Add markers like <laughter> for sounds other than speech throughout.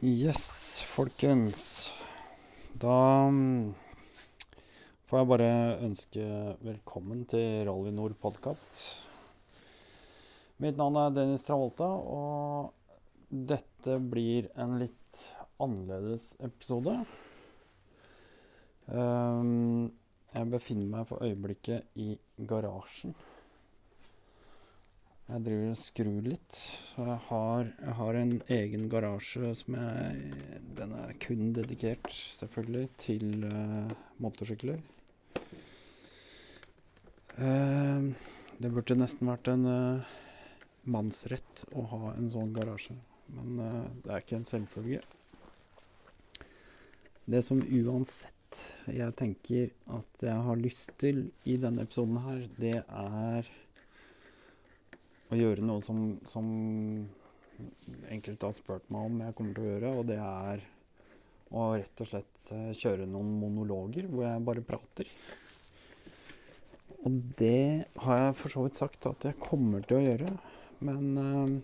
Yes, folkens. Da mm, får jeg bare ønske velkommen til Rally Nord podkast. Mitt navn er Dennis Travolta, og dette blir en litt annerledes episode. Um, jeg befinner meg for øyeblikket i garasjen. Jeg driver og skrur litt. Så jeg har, jeg har en egen garasje som jeg Den er kun dedikert, selvfølgelig, til uh, motorsykler. Uh, det burde nesten vært en uh, mannsrett å ha en sånn garasje. Men det er ikke en selvfølge. Det som uansett jeg tenker at jeg har lyst til i denne episoden her, det er å gjøre noe som, som enkelte har spurt meg om jeg kommer til å gjøre, og det er å rett og slett uh, kjøre noen monologer hvor jeg bare prater. Og det har jeg for så vidt sagt at jeg kommer til å gjøre, men uh,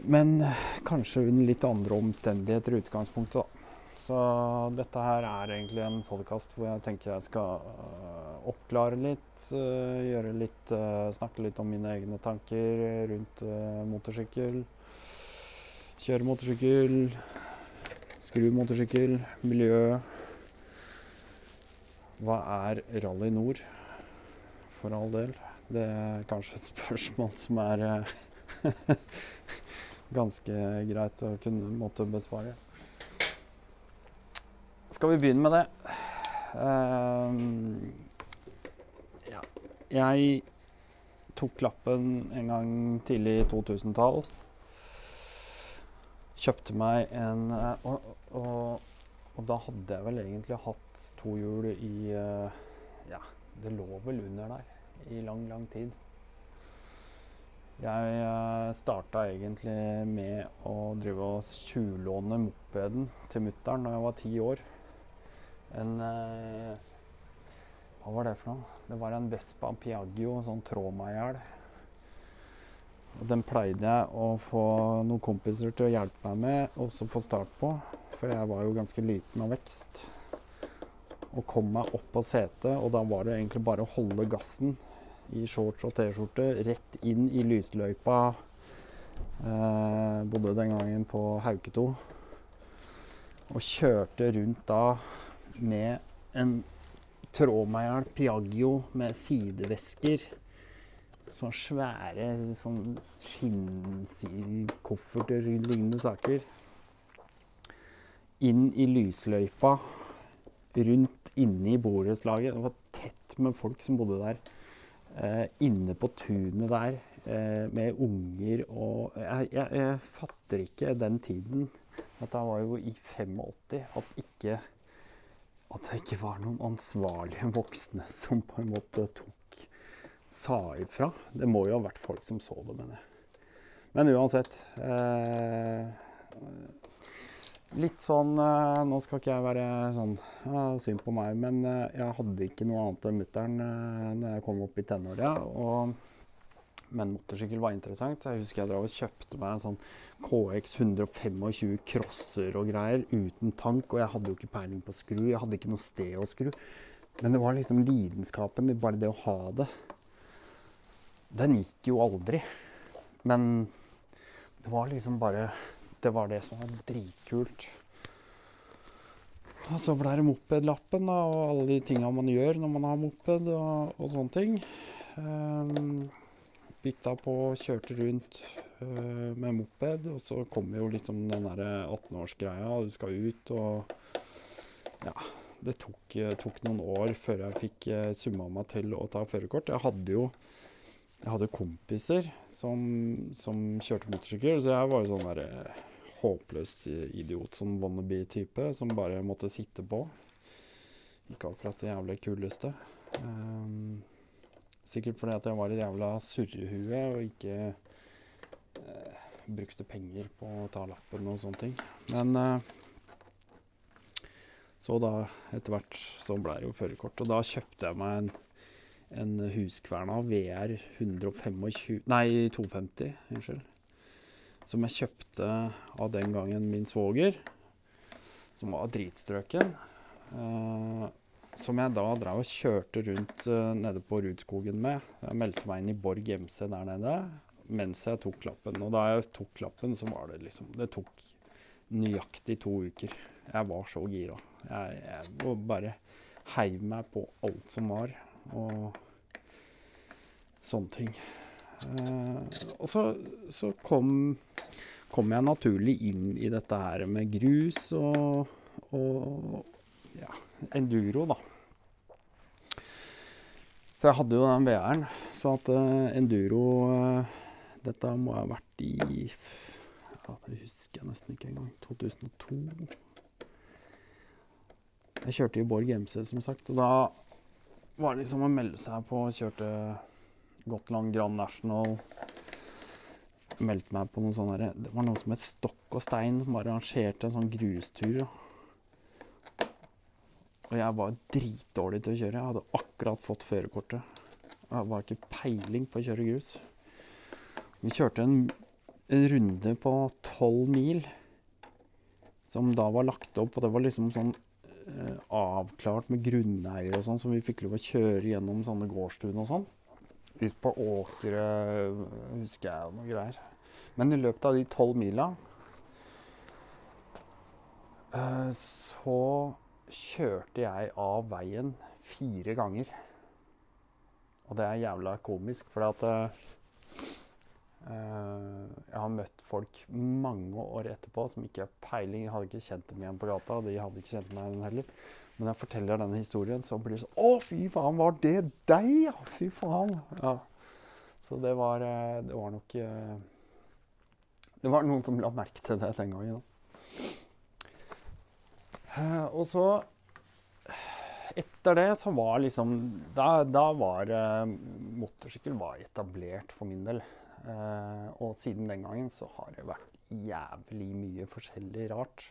Men kanskje under litt andre omstendigheter i utgangspunktet, da. Så dette her er egentlig en podkast hvor jeg tenker jeg skal oppklare litt. Gjøre litt uh, Snakke litt om mine egne tanker rundt motorsykkel. Kjøre motorsykkel. Skru motorsykkel. Miljø. Hva er Rally Nord? For all del. Det er kanskje et <laughs> spørsmål som er <laughs> ganske greit å kunne måtte besvare. Skal vi begynne med det? Ja. Jeg tok lappen en gang tidlig i 2000-tall. Kjøpte meg en uh, og, og, og, da hadde jeg vel egentlig hatt to hjul i uh, Ja, det lå vel under der i lang, lang tid. Jeg uh, starta egentlig med å drive og tjuvlåne mopeden til mutter'n da jeg var ti år en eh, Hva var det for noe? Det var en Vespa Piaggio, sånn trådmeier. Og den pleide jeg å få noen kompiser til å hjelpe meg med, og så få start på. For jeg var jo ganske liten av vekst. Og kom meg opp på setet, og da var det egentlig bare å holde gassen i shorts og T-skjorte rett inn i lysløypa. Eh, bodde den gangen på Hauketo. Og kjørte rundt da med en trådmeier Piaggio med sidevesker. Sånne svære sånn skinnkofferter lignende saker. Inn i lysløypa, rundt inne i borettslaget. Det var tett med folk som bodde der. Eh, inne på tunet der eh, med unger og jeg, jeg, jeg fatter ikke den tiden. Dette var jo i 85. At ikke at det ikke var noen ansvarlige voksne som på en måte tok sa ifra. Det må jo ha vært folk som så det, mener jeg. Men uansett eh, Litt sånn eh, Nå skal ikke jeg være sånn ja, synd på meg, men eh, jeg hadde ikke noe annet enn mutter'n eh, når jeg kom opp i tenåra. Men motorsykkel var interessant. Jeg husker jeg drev og kjøpte meg en sånn KX 125 crosser og greier uten tank. Og jeg hadde jo ikke peiling på skru. Jeg hadde ikke noe sted å skru. Men det var liksom lidenskapen, bare det å ha det. Den gikk jo aldri. Men det var liksom bare Det var det som var dritkult. Og så ble det mopedlappen da, og alle de tinga man gjør når man har moped og, og sånne ting. Um, bytta på, kjørte rundt uh, med moped. Og så kom jo liksom den derre 18-årsgreia, du skal ut og Ja. Det tok, tok, noen år før jeg fikk uh, summa meg til å ta førerkort. Jeg hadde jo jeg hadde kompiser som, som kjørte motorsykkel, så jeg var jo sånn der håpløs idiot, sånn wannabe-type, som bare måtte sitte på. Ikke akkurat det jævlig kuleste. Um, Sikkert fordi at jeg var et jævla surrehue og ikke eh, brukte penger på å ta lappen og sånne ting. Men eh, så da, etter hvert, så ble det jo førerkort. Og da kjøpte jeg meg en, en Huskverna VR 125 Nei, 250. Unnskyld. som jeg kjøpte av den gangen min svoger, som var dritstrøken. Eh, som jeg da drev og kjørte rundt uh, nede på Rudskogen med. Jeg meldte meg inn i Borg MC der nede mens jeg tok lappen. Og da jeg tok lappen, så var det liksom Det tok nøyaktig to uker. Jeg var så gira. Jeg, jeg bare heiv meg på alt som var, og sånne ting. Uh, og så, så kom, kom, jeg naturlig inn i dette her med grus og, og ja, enduro, da. For jeg hadde jo den VR-en, så at uh, enduro uh, Dette må ha vært i ja, Det husker jeg nesten ikke engang. 2002. Jeg kjørte i Borg MC, som sagt, og da var det liksom å melde seg på. Kjørte Gotland Grand National. Meldte meg på noe sånne Det var noe som het Stokk og Stein, som arrangerte en sånn grustur. Og jeg var dritdårlig til å kjøre. Jeg hadde akkurat fått førerkortet. Jeg var ikke peiling på å kjøre grus. Vi kjørte en, en runde på tolv mil, som da var lagt opp. Og det var liksom sånn eh, avklart med grunneier og sånn, så vi fikk lov å kjøre gjennom sånne gårdstun og sånn ut på åkre, husker jeg, og noe greier. Men i løpet av de tolv mila eh, så kjørte jeg av veien fire ganger. Og det er jævla komisk, for at uh, jeg har møtt folk mange år etterpå som ikke har peiling. Hadde ikke kjent dem igjen på gata, og de hadde ikke kjent meg heller. Men jeg forteller denne historien, så blir det sånn Å, fy faen, var det deg, ja? Fy faen. Ja. Så det var, eh, det var nok Det var noen som la merke til det den gangen. Eh, og så Etter det så var liksom Da, da var motorsykkel var etablert for min del. og siden den gangen så har det vært jævlig mye forskjellig rart.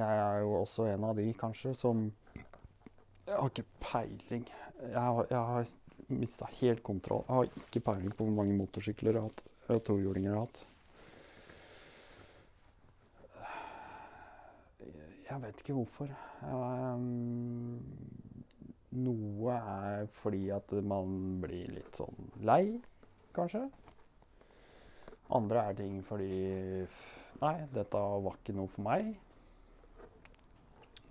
Jeg er jo også en av de, kanskje, som Jeg har ikke peiling. Jeg har, jeg har mista helt kontroll. Jeg har ikke peiling på hvor mange motorsykler jeg har hatt. Jeg har hatt. Jeg vet ikke hvorfor. Um, noe er fordi at man blir litt sånn lei, kanskje. Andre er ting fordi Nei, dette var ikke noe for meg.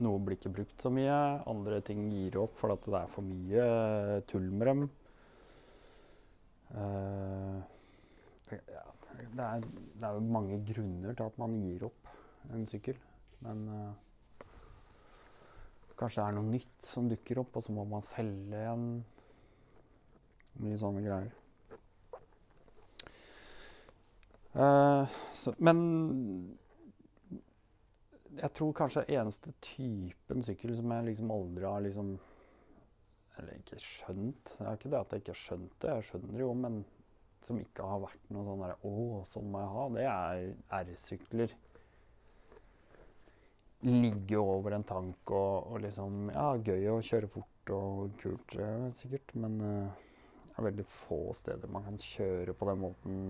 Noe blir ikke brukt så mye. Andre ting gir opp fordi det er for mye eh, tull med dem. Ja, det, er, det er mange grunner til at man gir opp en sykkel. Men uh, kanskje det er noe nytt som dukker opp, og så må man selge igjen. Mye sånne greier. Uh, så, men jeg tror kanskje eneste typen sykkel som jeg liksom aldri har liksom Eller ikke skjønt. Det er ikke det at jeg ikke har skjønt det, jeg skjønner det jo, men som ikke har vært noe sånn derre Å, sånn må jeg ha. Det er R-sykler. Ligge over en tank og, og, liksom Ja, gøy å kjøre fort og kult, sikkert, men det er veldig få steder man kan kjøre på den måten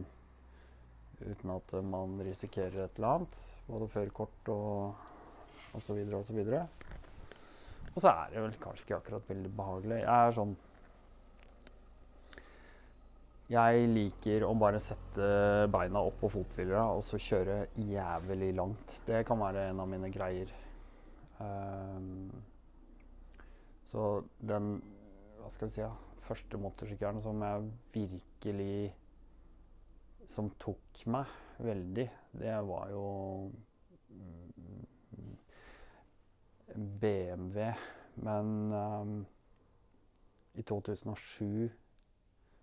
uten at man risikerer et eller annet. Både førerkort og så videre Og så er det vel kanskje ikke akkurat veldig behagelig. Jeg er sånn Jeg liker å bare sette beina opp på fothvillera og så kjøre jævlig langt. Det kan være en av mine greier. Um, så den Hva skal vi si? Ja, første motorsykkelen som jeg virkelig Som tok meg veldig, det var jo BMW. Men um, i 2007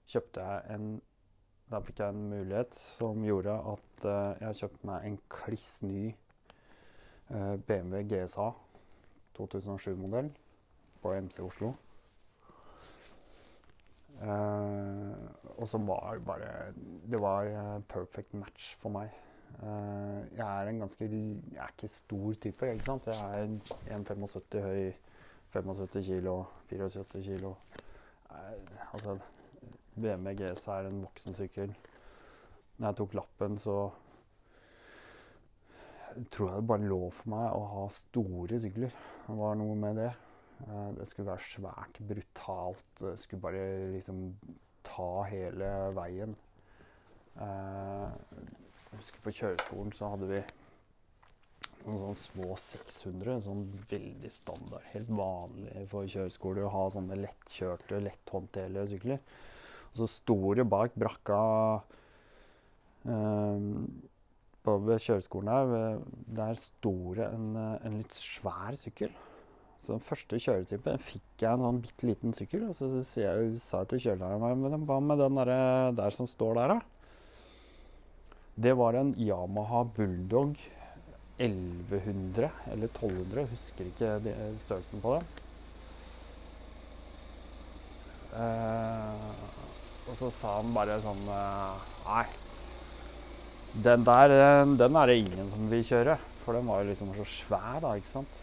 kjøpte jeg en Da fikk jeg en mulighet som gjorde at uh, jeg kjøpte meg en kliss ny uh, BMW GSA 2007-modell på MC Oslo. Uh, og som var bare Det var perfect match for meg. Uh, jeg er en ganske Jeg er ikke stor type, ikke sant. Jeg er 1,75 høy, 75 kilo, 74 kilo. Uh, altså BMW GS er en voksen sykkel. Når jeg tok lappen, så tror jeg det bare lå for meg å ha store sykler. Det var noe med det. Eh, det skulle være svært, brutalt. Det skulle bare liksom ta hele veien. Eh, jeg husker på kjøreskolen så hadde vi noen sånne små 600, sånn veldig standard. Helt vanlig for kjøreskoler å ha sånne lettkjørte, letthåndterlige sykler. Og så sto det bak brakka eh, på kjøreskolen der, der sto det en, en, litt svær sykkel. Så den første kjøretypen fikk jeg en sånn bitte liten sykkel. Og så sier jeg, sa jeg til kjørelæreren hva med den der, der som står der, da? Det var en Yamaha Bulldog 1100 eller 1200. Jeg husker ikke størrelsen på den. Uh, og så sa han bare sånn uh, Nei, den der den er det ingen som vil kjøre. For den var jo liksom så svær, da, ikke sant.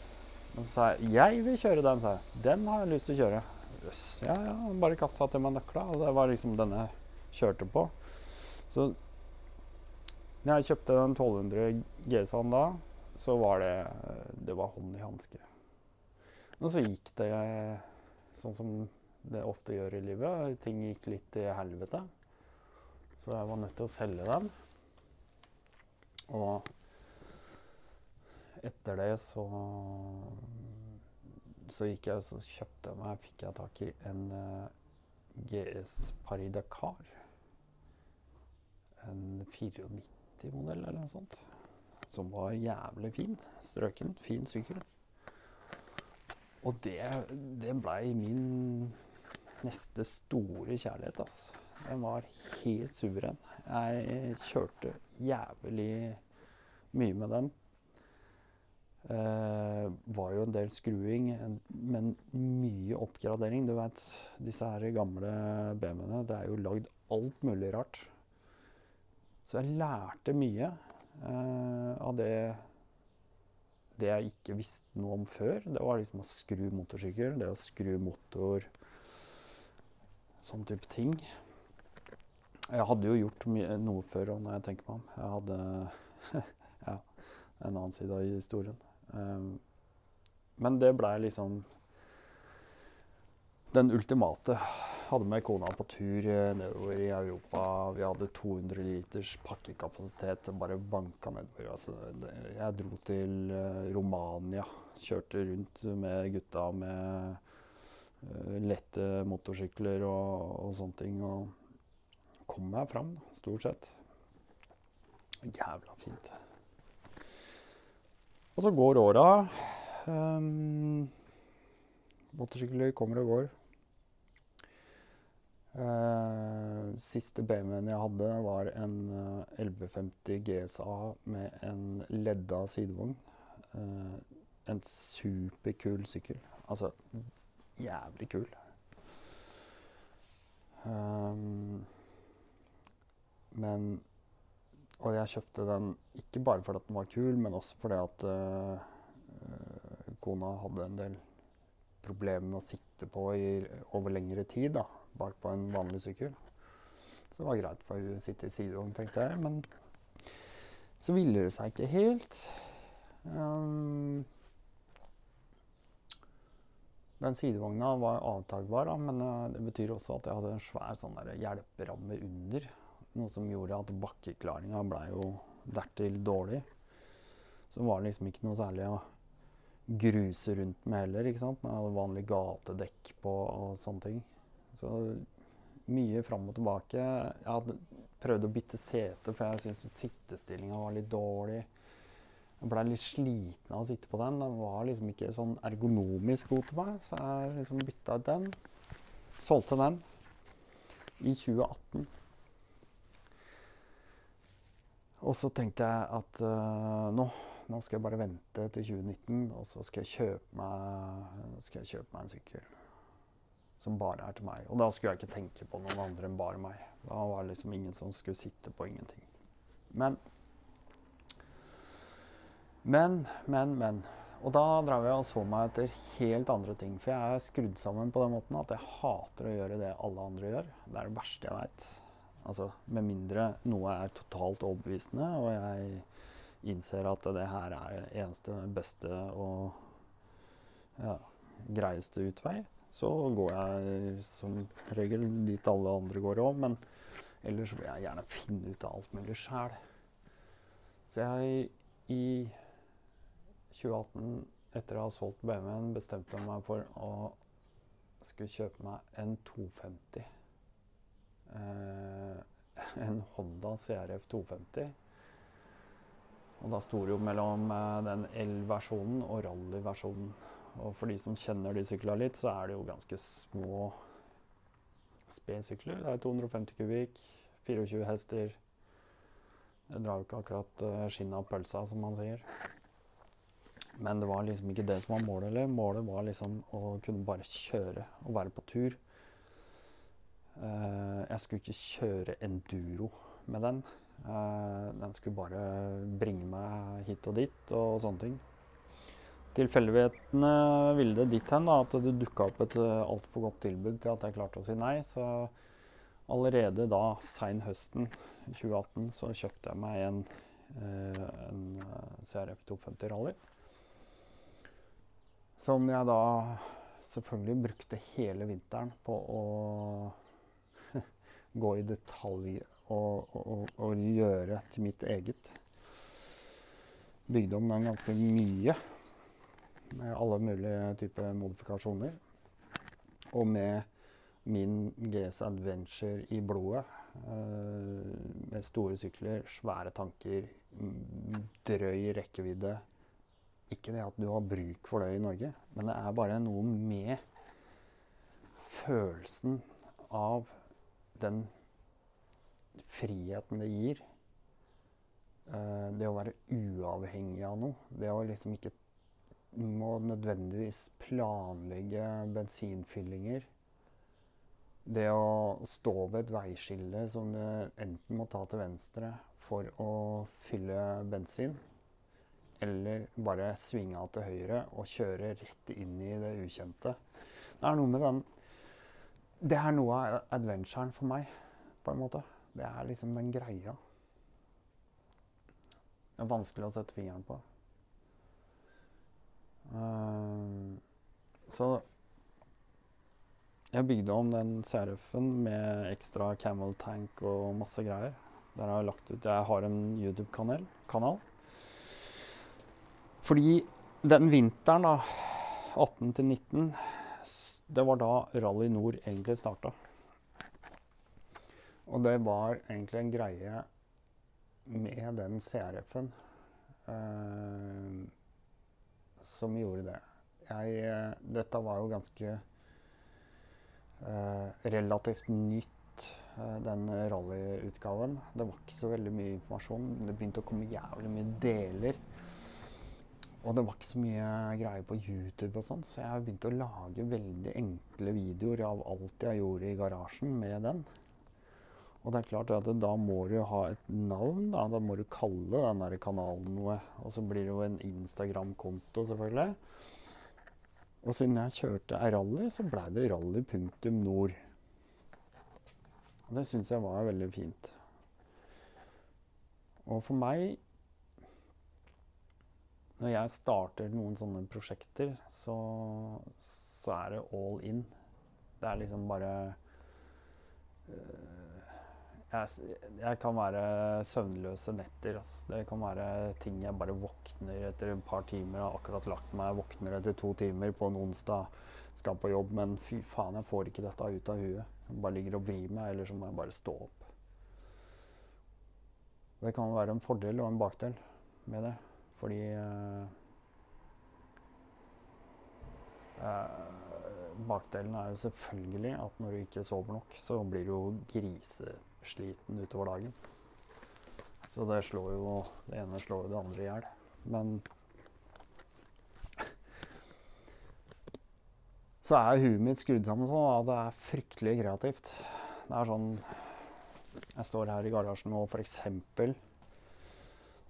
Men så sa jeg jeg vil kjøre den. sa jeg. Den har jeg lyst til å kjøre. Jøss. Yes. Ja, ja. Bare kasta til meg nøkla, og det var liksom denne jeg kjørte på. Så når jeg kjøpte den 1200 GS-en da, så var det Det var hånd i hanske. Og så gikk det sånn som det ofte gjør i livet. Ting gikk litt til helvete. Så jeg var nødt til å selge den. Og etter det så så gikk jeg og kjøpte meg fikk jeg tak i en uh, eh, GS Paris Dakar. En 94-modell eller noe sånt. Som var jævlig fin. Strøken. Fin sykkel. Og det, det blei min neste store kjærlighet, ass. Den var helt suveren. Jeg kjørte jævlig mye med den. Uh, var jo en del skruing, men mye oppgradering. Du vet, disse her gamle BMW-ene, det er jo lagd alt mulig rart. Så jeg lærte mye uh, av det, det jeg ikke visste noe om før. Det var liksom å skru motorsykkel, det å skru motor Sånn type ting. Jeg hadde jo gjort noe før, når jeg tenker meg om. Jeg hadde <laughs> ja, en annen side av historien. Um, men det blei liksom den ultimate. Hadde med kona på tur eh, nedover i Europa. Vi hadde 200 liters pakkekapasitet. Bare banka nedover. Altså, jeg dro til uh, Romania. Kjørte rundt med gutta med lette motorsykler og, og, sånne ting. Og kom meg fram, stort sett. Jævla fint. Og så går åra. Um, motorsykler kommer og går. Uh, siste BMW-en jeg hadde, var en uh, 1150 GSA med en ledda sidevogn. Uh, en superkul sykkel. Altså jævlig kul. Um, men og jeg kjøpte den ikke bare fordi den var kul, men også fordi at uh, kona hadde en del problemer med å sitte på i, over lengre tid da, bak på en vanlig sykkel. Så det var greit for hun å sitte i sidevogn, tenkte jeg. Men så ville det seg ikke helt. Um, den sidevogna var avtakbar, da, men uh, det betyr også at jeg hadde en svær sånn hjelperamme under. Noe som gjorde at bakkeklaringa blei jo dertil dårlig. Så var det liksom ikke noe særlig å gruse rundt med heller. ikke sant? Jeg hadde vanlig gatedekk på og sånne ting. Så mye fram og tilbake. Jeg hadde prøvd å bytte sete, for jeg syntes sittestillinga var litt dårlig. Jeg blei litt sliten av å sitte på den. Den var liksom ikke sånn ergonomisk god til meg, så jeg liksom bytta ut den. Solgte den i 2018. Og så tenkte jeg at uh, nå, nå, skal jeg bare vente til 2019, og så skal jeg meg, skal jeg kjøpe meg en sykkel som bare er til meg. Og da skulle jeg ikke tenke på noen andre enn bare meg. Da var det liksom ingen som skulle sitte på ingenting. Men Men, men, men. Og da drev jeg og så meg etter helt andre ting. For jeg er skrudd sammen på den måten at jeg hater å gjøre det alle andre gjør. Det er det verste jeg veit. Altså, med mindre noe er totalt overbevisende, og jeg innser at det her er eneste beste og ja, greieste utvei, så går jeg som regel dit alle andre går òg. Men ellers vil jeg gjerne finne ut av alt mulig sjæl. Så jeg i 2018, etter å ha solgt BMW-en, bestemte jeg meg for å skulle kjøpe meg en 250. Eh, <laughs> en Honda CRF 250. Og da sto det jo mellom eh, den L-versjonen og rally-versjonen. Og for de som kjenner de syklene litt, så er det jo ganske små sped-sykler. Det er 250 kubikk, 24 hester. Det drar jo ikke akkurat uh, skinnet av pølsa, som man sier. Men det var liksom ikke det som var målet. eller Målet var liksom å kunne bare kjøre og være på tur. Uh, jeg skulle ikke kjøre enduro med den. Uh, den skulle bare bringe meg hit og dit og sånne ting. Tilfeldighetene ville det dit hen da, at det dukka opp et uh, altfor godt tilbud til at jeg klarte å si nei. Så allerede da, sein høsten 2018, så kjøpte jeg meg en, en CRF 250 Rally. Som jeg da selvfølgelig brukte hele vinteren på å <laughs> gå i detalj og, og, og, gjøre til mitt eget. Bygde om den ganske mye med alle mulige typer modifikasjoner. Og med min GS Adventure i blodet, uh, med store sykler, svære tanker, drøy rekkevidde, ikke det at du har bruk for det i Norge, men det er bare noe med følelsen av den friheten det gir. Uh, det å være uavhengig av noe. Det å liksom ikke må nødvendigvis planlegge bensinfyllinger. Det å stå ved et veiskille som du enten må ta til venstre for å fylle bensin, eller bare svinge av til høyre og kjøre rett inn i det ukjente. Det er noe med den Det er noe av adventuren for meg, på en måte. Det er liksom den greia. Det er vanskelig å sette fingeren på. Uh, så jeg bygde om den CRF-en med ekstra camel tank og masse greier. Der har jeg lagt ut Jeg har en YouTube-kanal. Fordi den vinteren, da, 18 til 19, det var da Rally Nord egentlig starta. Og det var egentlig en greie med den CRF-en eh, som gjorde det. Jeg, eh, dette var jo ganske eh, relativt nytt, eh, den rallyutgaven. Det var ikke så veldig mye informasjon. Det begynte å komme jævlig mye deler og det var ikke så mye greier på YouTube, og sånn, så jeg begynte å lage veldig enkle videoer av alt jeg gjorde i garasjen med den. Og det er klart at da må du ha et navn. Da, da må du kalle den der kanalen noe. Og så blir det jo en Instagram-konto, selvfølgelig. Og siden jeg kjørte rally, så blei det rally.nord. Og det syns jeg var veldig fint. Og for meg når jeg starter noen sånne prosjekter, så, så er det all in. Det er liksom bare øh, jeg, jeg, kan være søvnløse netter. Altså. Det kan være ting jeg bare våkner etter et par timer. Jeg har akkurat lagt meg, våkner etter to timer på en onsdag, skal på jobb, men fy faen, jeg får ikke dette ut av huet. Jeg bare ligger og vrir meg, eller så må jeg bare stå opp. Det kan være en fordel og en bakdel med det. Fordi uh, Bakdelen er jo selvfølgelig at når du ikke sover nok, så blir du jo grisesliten utover dagen. Så det slår jo Det ene slår jo det andre i hjel. Men så er huet mitt skrudd sammen sånn at det er fryktelig kreativt. Det er sånn Jeg står her i garasjen nå, f.eks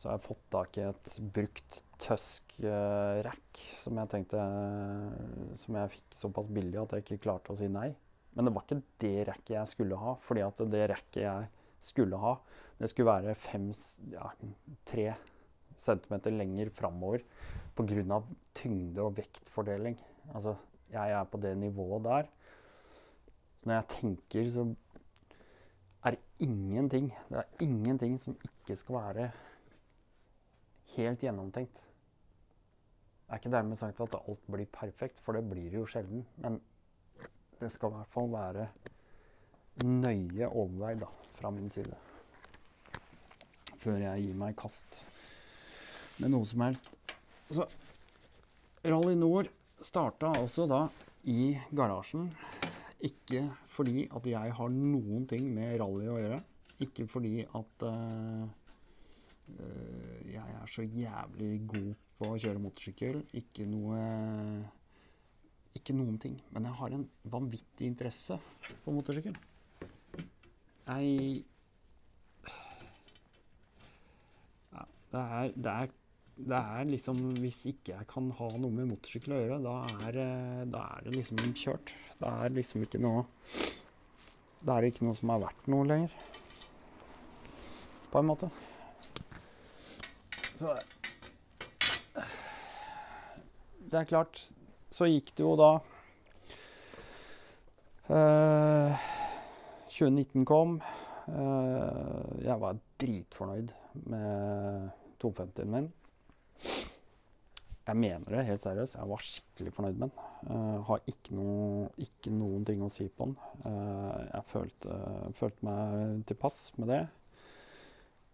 Så har jeg fått tak i et brukt Tusk-rack som jeg tenkte Som jeg fikk såpass billig at jeg ikke klarte å si nei. Men det var ikke det racket jeg skulle ha. fordi at det racket jeg skulle ha, det skulle være fem, ja, tre centimeter lenger framover pga. tyngde- og vektfordeling. Altså, jeg er på det nivået der. Så når jeg tenker, så er det ingenting Det er ingenting som ikke skal være helt gjennomtenkt. Det er ikke dermed sagt at alt blir perfekt, for det blir jo sjelden. Men det skal i hvert fall være nøye overveid da, fra min side. Før jeg gir meg i kast med noe som helst. Så Rally Nord starta altså da i garasjen. Ikke fordi at jeg har noen ting med rally å gjøre. Ikke fordi at uh, jeg er så jævlig god på å kjøre motorsykkel. Ikke noe Ikke noen ting. Men jeg har en vanvittig interesse for motorsykkel. Jeg ja, det, er, det, er, det er liksom Hvis ikke jeg kan ha noe med motorsykkel å gjøre, da er, da er det liksom kjørt. Det er liksom ikke noe Da er det ikke noe som er verdt noe lenger. På en måte. Så Det er klart Så gikk det jo da eh, 2019 kom. Eh, jeg var dritfornøyd med 250-en min. Jeg mener det helt seriøst. Jeg var skikkelig fornøyd med den. Uh, har ikke, no, ikke, noen ting å si på den. Uh, jeg følte, følte meg tilpass med det.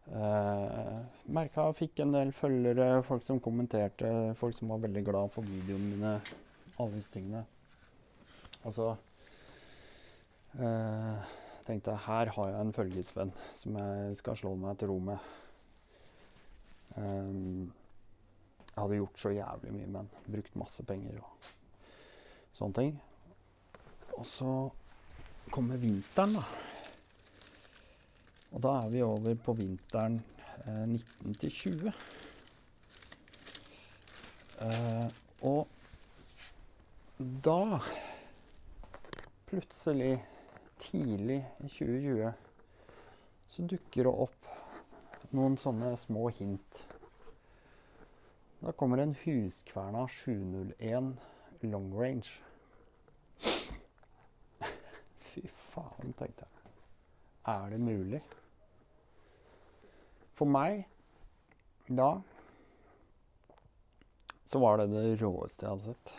Uh, merka jeg fikk en del følgere, folk som kommenterte, folk som var veldig glad for videoene mine. Alle disse tingene. Og så uh, tenkte jeg her har jeg en følgesvenn som jeg skal slå meg til ro med. Um, jeg hadde gjort så jævlig mye med den. Brukt masse penger og sånne ting. Og så kommer vinteren, da. Og da er vi over på vinteren eh, 19 til 20. Eh, og da Plutselig, tidlig i 2020, så dukker det opp noen sånne små hint. Da kommer en Huskverna 701 long range. <laughs> Fy faen, tenkte jeg. Er det mulig? For meg da så var det det råeste jeg hadde sett.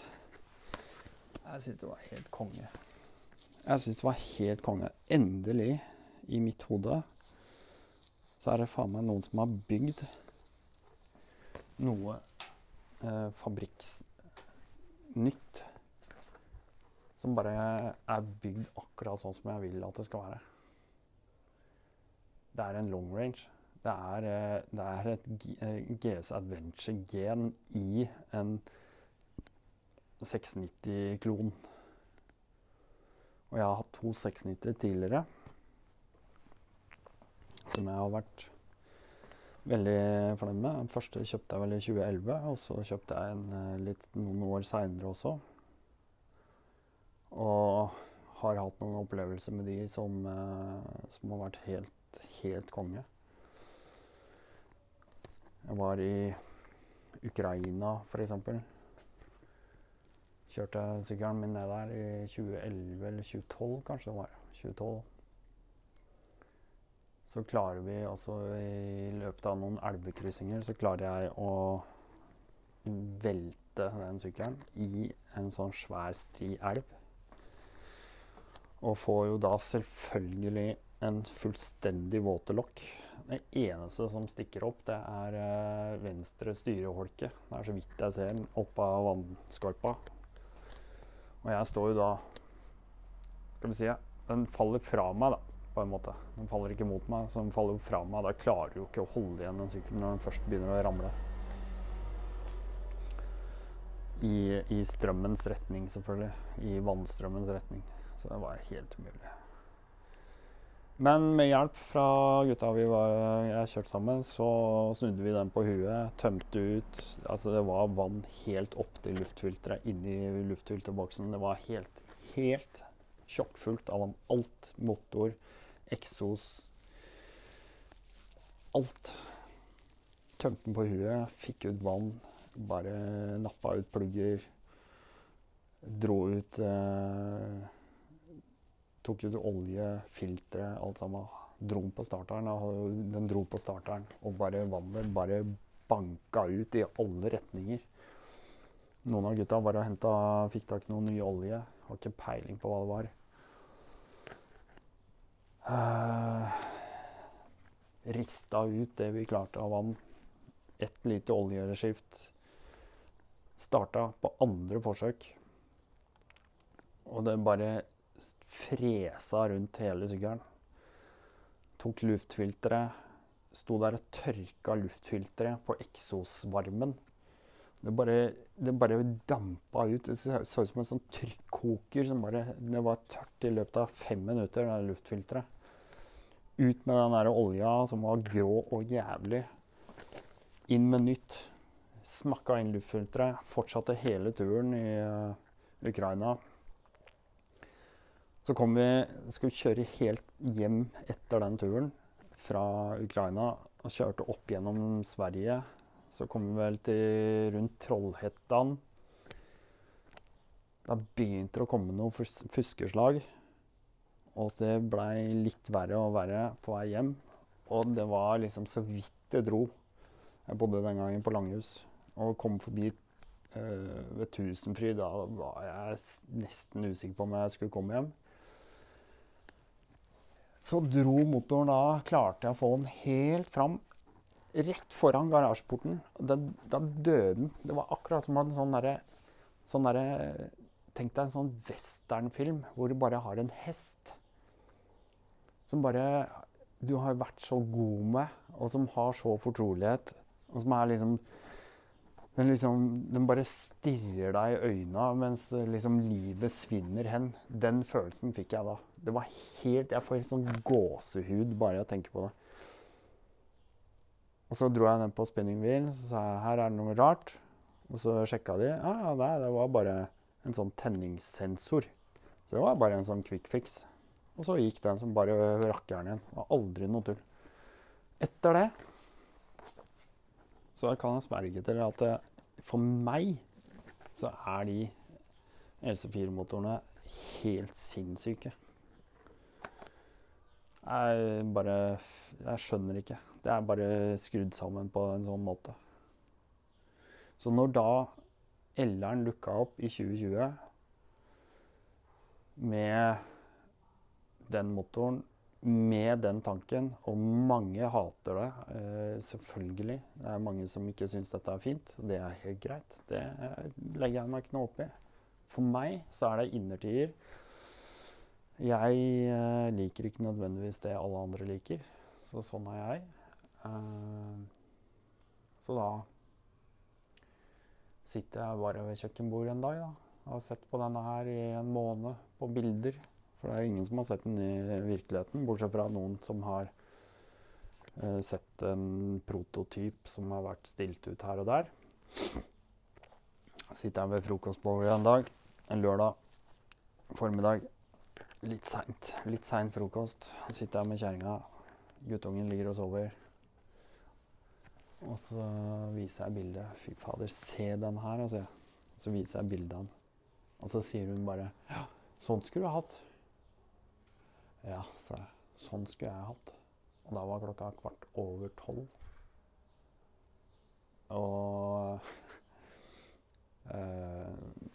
Jeg syns det var helt konge. Jeg syns det var helt konge. Endelig, i mitt hode, så er det faen meg noen som har bygd noe eh, fabrikksnytt. Som bare er bygd akkurat sånn som jeg vil at det skal være. Det er en long range. Det er, eh, det er et GS Adventure-gen i en 690-klon. Og jeg har hatt to 690 tidligere. Som jeg har vært veldig fornøyd med. Den første kjøpte jeg vel i 2011, og så kjøpte jeg en eh, litt, noen år seinere også. Og har hatt noen opplevelser med de som, eh, som har vært helt, helt konge. Jeg var i Ukraina, f.eks. Kjørte sykkelen min ned der i 2011 eller 2012, kanskje det var. 2012. Så klarer vi altså i løpet av noen elvekryssinger så klarer jeg å velte den sykkelen i en sånn svær, stri elv. Og får jo da selvfølgelig en fullstendig våtelokk. Det eneste som stikker opp, det er uh, venstre styreholke. Det er så vidt jeg ser den opp av vannskorpa. Og jeg står jo da Skal vi si Den faller fra meg, da, på en måte. Den faller ikke mot meg, så den faller fra meg. Da klarer du jo ikke å holde igjen den sykkelen når den først begynner å ramle. I, I strømmens retning, selvfølgelig. I vannstrømmens retning. Så det var helt umulig. Men med hjelp fra gutta vi var, jeg kjørte sammen, så snudde vi den på huet. Tømte ut Altså, det var vann helt opp til luftfilteret inni luftfilterboksen. Det var helt, helt sjokkfullt av vann. Alt. Motor, eksos Alt. Tømte den på huet, fikk ut vann. Bare nappa ut plugger. Dro ut eh, Tok ut olje, filtre, alt sammen. Dro på starteren. og Den dro på starteren, og bare vannet bare banka ut i alle retninger. Noen av gutta bare henta, fikk tak i noe ny olje. Har ikke peiling på hva det var. Uh, rista ut det vi klarte av vann. Ett lite oljeskift. Starta på andre forsøk. Og det bare fresa rundt hele sykkelen. Tok luftfilteret. Sto der og tørka luftfilteret på eksosvarmen. Det bare, det bare dampa ut. Det så ut som en sånn trykkoker som bare Det var tørt i løpet av fem minutter, det luftfilteret. Ut med den der olja som var grå og jævlig. Inn med nytt. Smakka inn luftfilteret. Fortsatte hele turen i uh, Ukraina. Så kom vi, skal vi kjøre helt hjem etter den turen fra Ukraina og kjørte opp gjennom Sverige. Så kom vi vel til rundt Trollhettan. Da begynte det å komme noen fus fuskeslag. Og det blei litt verre og verre på vei hjem. Og det var liksom så vidt det dro. Jeg bodde den gangen på Langhus og kom forbi øh, ved Tusenfryd. Da var jeg nesten usikker på om jeg skulle komme hjem. Så dro motoren da, klarte jeg å få den helt fram, rett foran garasjeporten. Da, da døde den. Det var akkurat som en sånn derre sånn der, Tenk deg en sånn westernfilm hvor du bare har en hest som bare du har vært så god med, og som har så fortrolighet, og som er liksom den, liksom, den bare stirrer deg i øynene mens liksom livet svinner hen. Den følelsen fikk jeg da. Det var helt, Jeg får helt sånn gåsehud bare jeg tenker på det. Og så dro jeg ned på spinning wheel så sa jeg, her er det noe rart. Og så sjekka de. Ja, ja, det, det var bare en sånn tenningssensor. Så det var bare en sånn quick fix. Og så gikk den som bare rakkeren igjen. Det var aldri noe tull. Etter det så kan jeg sverge til at for meg så er de LC4-motorene helt sinnssyke. Jeg bare Jeg skjønner ikke. Det er bare skrudd sammen på en sånn måte. Så når da L-eren dukka opp i 2020 med den motoren med den tanken, og mange hater det, eh, selvfølgelig. Det er mange som ikke syns dette er fint, det er helt greit. Det legger jeg meg ikke noe opp i. For meg så er det innertier. Jeg eh, liker ikke nødvendigvis det alle andre liker, så sånn er jeg. Eh, så da sitter jeg bare ved kjøkkenbordet en dag da, og har sett på denne her i en måned på bilder. For det er ingen som har sett den i virkeligheten, bortsett fra noen som har uh, sett en prototyp som har vært stilt ut her og der. Sitter jeg ved frokostbordet en dag, en lørdag formiddag. Litt seint. Litt sein frokost. Sitter jeg med kjerringa. Guttungen ligger og sover. Og så viser jeg bildet. Fy fader, se den her, altså. Så viser jeg bildet av den. Og så sier hun bare Ja, sånn skulle du hatt. Ja, sa jeg. Sånn skulle jeg hatt. Og da var klokka kvart over tolv. Og <laughs> eh,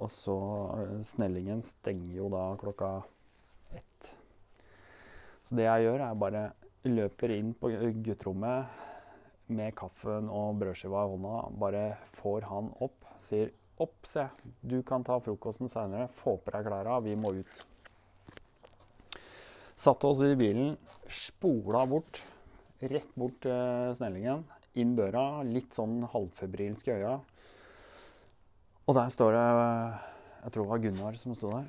Og så eh, Snellingen stenger jo da klokka ett. Så det jeg gjør, er bare løper inn på gutterommet med kaffen og brødskiva i hånda. Bare får han opp. Sier 'opp, se, du kan ta frokosten seinere. Få på deg klærne, vi må ut'. Satte oss i bilen, spola bort, rett bort til Snellingen. Inn døra, litt sånn halvfebrilsk i øya. Og der står det Jeg tror det var Gunnar som sto der.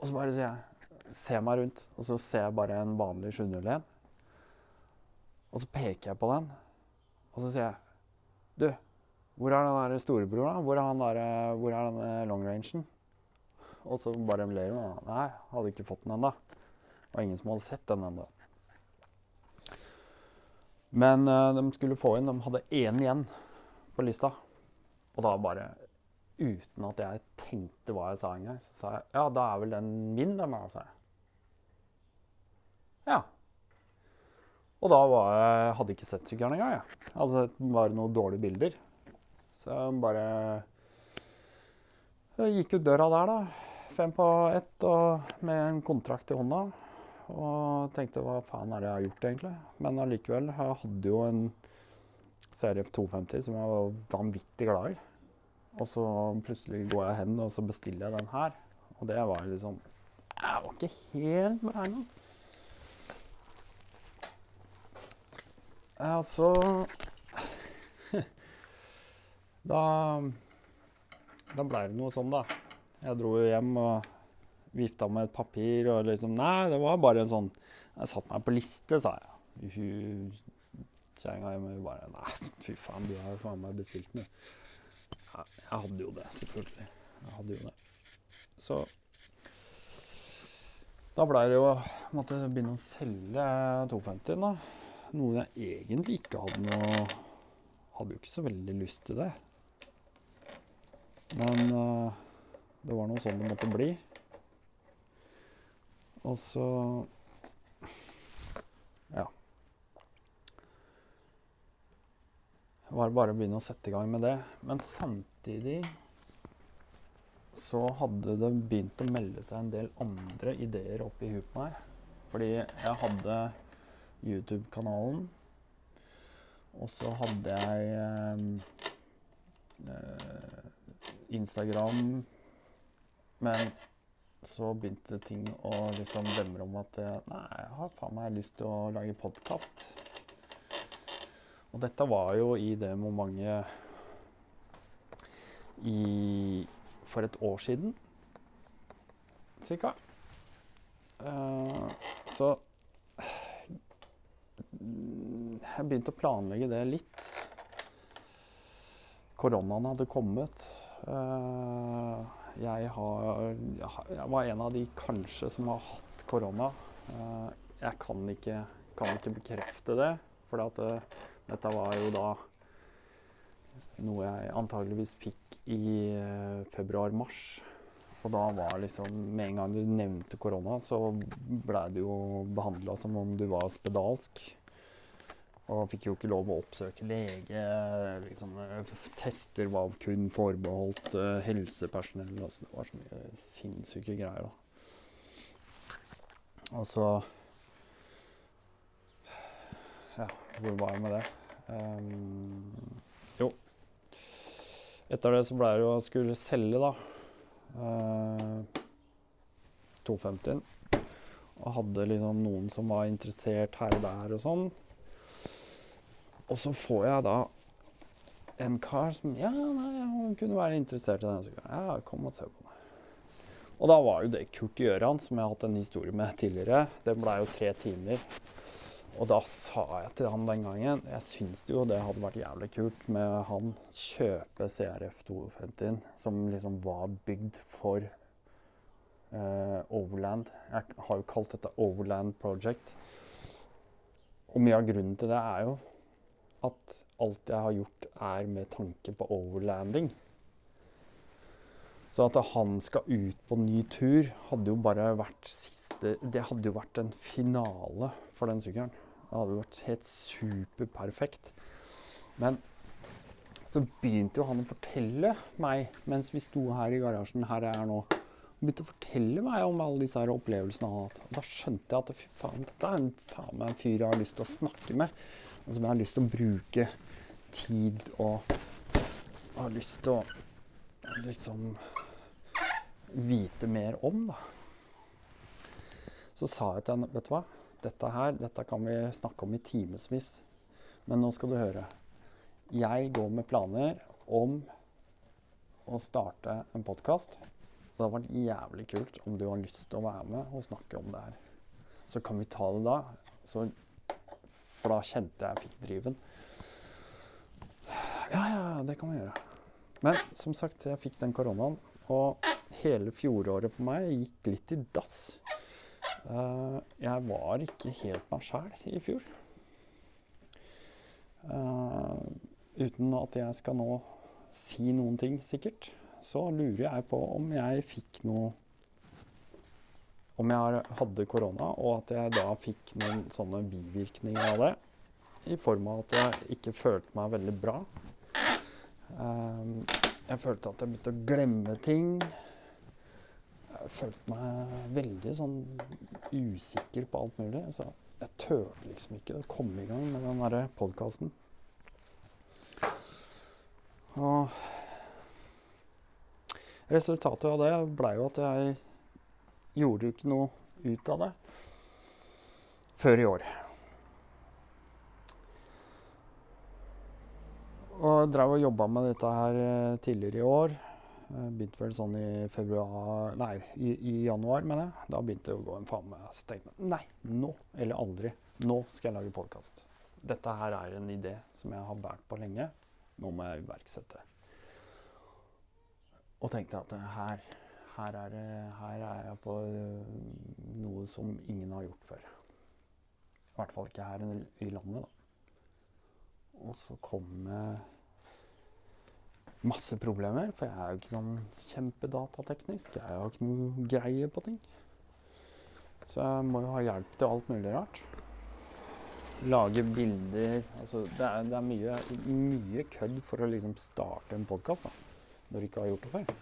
Og så bare sier jeg Se meg rundt, og så ser jeg bare en vanlig 701. Og så peker jeg på den, og så sier jeg Du, hvor er den der storebror, da? Hvor er, han der, hvor er den long rangen? Og så bare ler hun. Nei, hadde ikke fått den ennå. Det var ingen som hadde sett den ennå. Men uh, de skulle få inn De hadde én igjen på lista. Og da bare uten at jeg tenkte hva jeg sa engang, så sa jeg ja, da er vel den min, den da, sa jeg. Ja. Og da var jeg, hadde jeg ikke sett sykkelen engang. Jeg. Altså, det var noen dårlige bilder. Så jeg bare jeg gikk ut døra der, da. Fem på ett og med en kontrakt i hånda. Og tenkte hva faen er det jeg har gjort, egentlig? Men allikevel, jeg hadde jo en CRF 250 som jeg var vanvittig glad i. Og så plutselig går jeg hen og så bestiller jeg den her. Og det var liksom Jeg var ikke helt beregna. Ja, så <laughs> Da Da blei det noe sånn, da. Jeg dro jo hjem og vifta med et papir og liksom Nei, det var bare en sånn Jeg satte meg på liste, sa jeg. Kjerringa hjemme bare Nei, fy faen, du har faen meg bestilt den, Ja, jeg hadde jo det, selvfølgelig. Jeg hadde jo det. Så da blei det jo Måtte begynne å selge 250-en, da. Noe jeg egentlig ikke hadde noe Hadde jo ikke så veldig lyst til det. Men uh, det var noe sånn det måtte bli. Og så Ja. Var bare å begynne å sette i gang med det. Men samtidig så hadde det begynt å melde seg en del andre ideer opp i huet på meg. Fordi jeg hadde YouTube-kanalen, og så hadde jeg eh, Instagram. Men så begynte ting å liksom demre om at jeg, nei, jeg har faen meg lyst til å lage podkast. Og dette var jo i det momentet i For et år siden, cirka. Uh, så jeg begynte å planlegge det litt. Koronaen hadde kommet. Uh, jeg, har, jeg var en av de kanskje som har hatt korona. Uh, jeg kan ikke, kan ikke, bekrefte det, for at, dette var jo da noe jeg antageligvis fikk i februar-mars. Og da var liksom Med en gang du nevnte korona, så blei du jo behandla som om du var spedalsk. Og fikk jo ikke lov å oppsøke lege. Liksom, tester var kun forbeholdt uh, helsepersonell. Altså, det var så mye sinnssyke greier, da. Og så Ja, hvor var jeg med det? Um, jo. Etter det så ble det jo å skulle selge, da. Uh, 250-en. Og hadde liksom noen som var interessert her og der og sånn. Og så får jeg da en kar som Ja, nei, han kunne være interessert i den. Så ja, kom og se på meg. Og da var jo det Kurt Gjøran, som jeg har hatt en historie med tidligere. Det blei jo tre timer. Og da sa jeg til han den gangen Jeg syns jo det hadde vært jævlig kult med han kjøpe CRF 250 som liksom var bygd for uh, Overland. Jeg har jo kalt dette Overland Project. Og mye av grunnen til det er jo at alt jeg har gjort, er med tanke på overlanding. Så at han skal ut på ny tur, hadde jo bare vært siste Det hadde jo vært en finale for den sykkelen. Det hadde jo vært helt superperfekt. Men så begynte jo han å fortelle meg mens vi sto her i garasjen her jeg er nå. Han begynte å fortelle meg om alle disse her opplevelsene han har hatt. Da skjønte jeg at fy faen, dette er en, faen meg en fyr jeg har lyst til å snakke med og som jeg har lyst til å bruke tid og har lyst til å liksom vite mer om, da. Så sa jeg til henne Vet du hva? Dette her dette kan vi snakke om i timevis. Men nå skal du høre. Jeg går med planer om å starte en podkast. det hadde vært jævlig kult om du har lyst til å være med og snakke om det her. Så kan vi ta det da. Så, for da kjente jeg fikk driven. Ja, ja, det kan vi gjøre. Men som sagt, jeg fikk den koronaen. Og hele fjoråret på meg gikk litt i dass. Uh, jeg var ikke helt meg sjæl i fjor. Uh, uten at jeg skal nå si noen ting, sikkert, så lurer jeg på om jeg fikk noe Om jeg hadde korona, og at jeg da fikk noen sånne bivirkninger av det. I form av at jeg ikke følte meg veldig bra. Um, jeg følte at jeg begynte å glemme ting. Følte meg veldig sånn usikker på alt mulig. Så jeg turte liksom ikke å komme i gang med den derre podkasten. Og resultatet av det blei jo at jeg gjorde jo ikke noe ut av det før i år. Og drev og jobba med dette her eh, tidligere i år. Begynte vel sånn i februar Nei, i, i januar, mener jeg. Da begynte det å gå en faen meg. Så tenkte jeg nei, nå eller aldri. Nå skal jeg lage podkast. Dette her er en idé som jeg har båret på lenge. Nå må jeg iverksette. Og tenkte at her, her, er, her er jeg på øh, noe som ingen har gjort før. I hvert fall ikke her i landet, da. Og så kom masse problemer, for jeg er jo ikke sånn kjempedatateknisk. Jeg har ikke noe greie på ting. Så jeg må jo ha hjelp til alt mulig rart. Lage bilder altså Det er, det er mye, mye, kødd for å liksom starte en podkast når du ikke har gjort det før.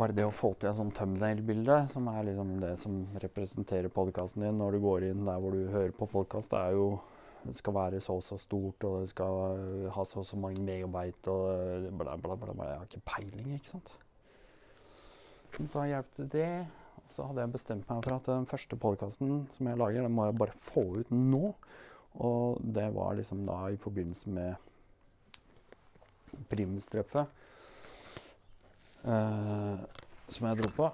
Bare det å få til et sånt thumbnail-bilde, som er liksom det som representerer podkasten din når du går inn der hvor du hører på podkast, det er jo det skal være så og så stort, og det skal ha så og så mange megabyte og bla, bla, bla. bla. Jeg har ikke peiling, ikke sant. Da hjalp det Og så hadde jeg bestemt meg for at den første podkasten som jeg lager, den må jeg bare få ut nå. Og det var liksom da i forbindelse med Primus-treffet eh, som jeg dro på.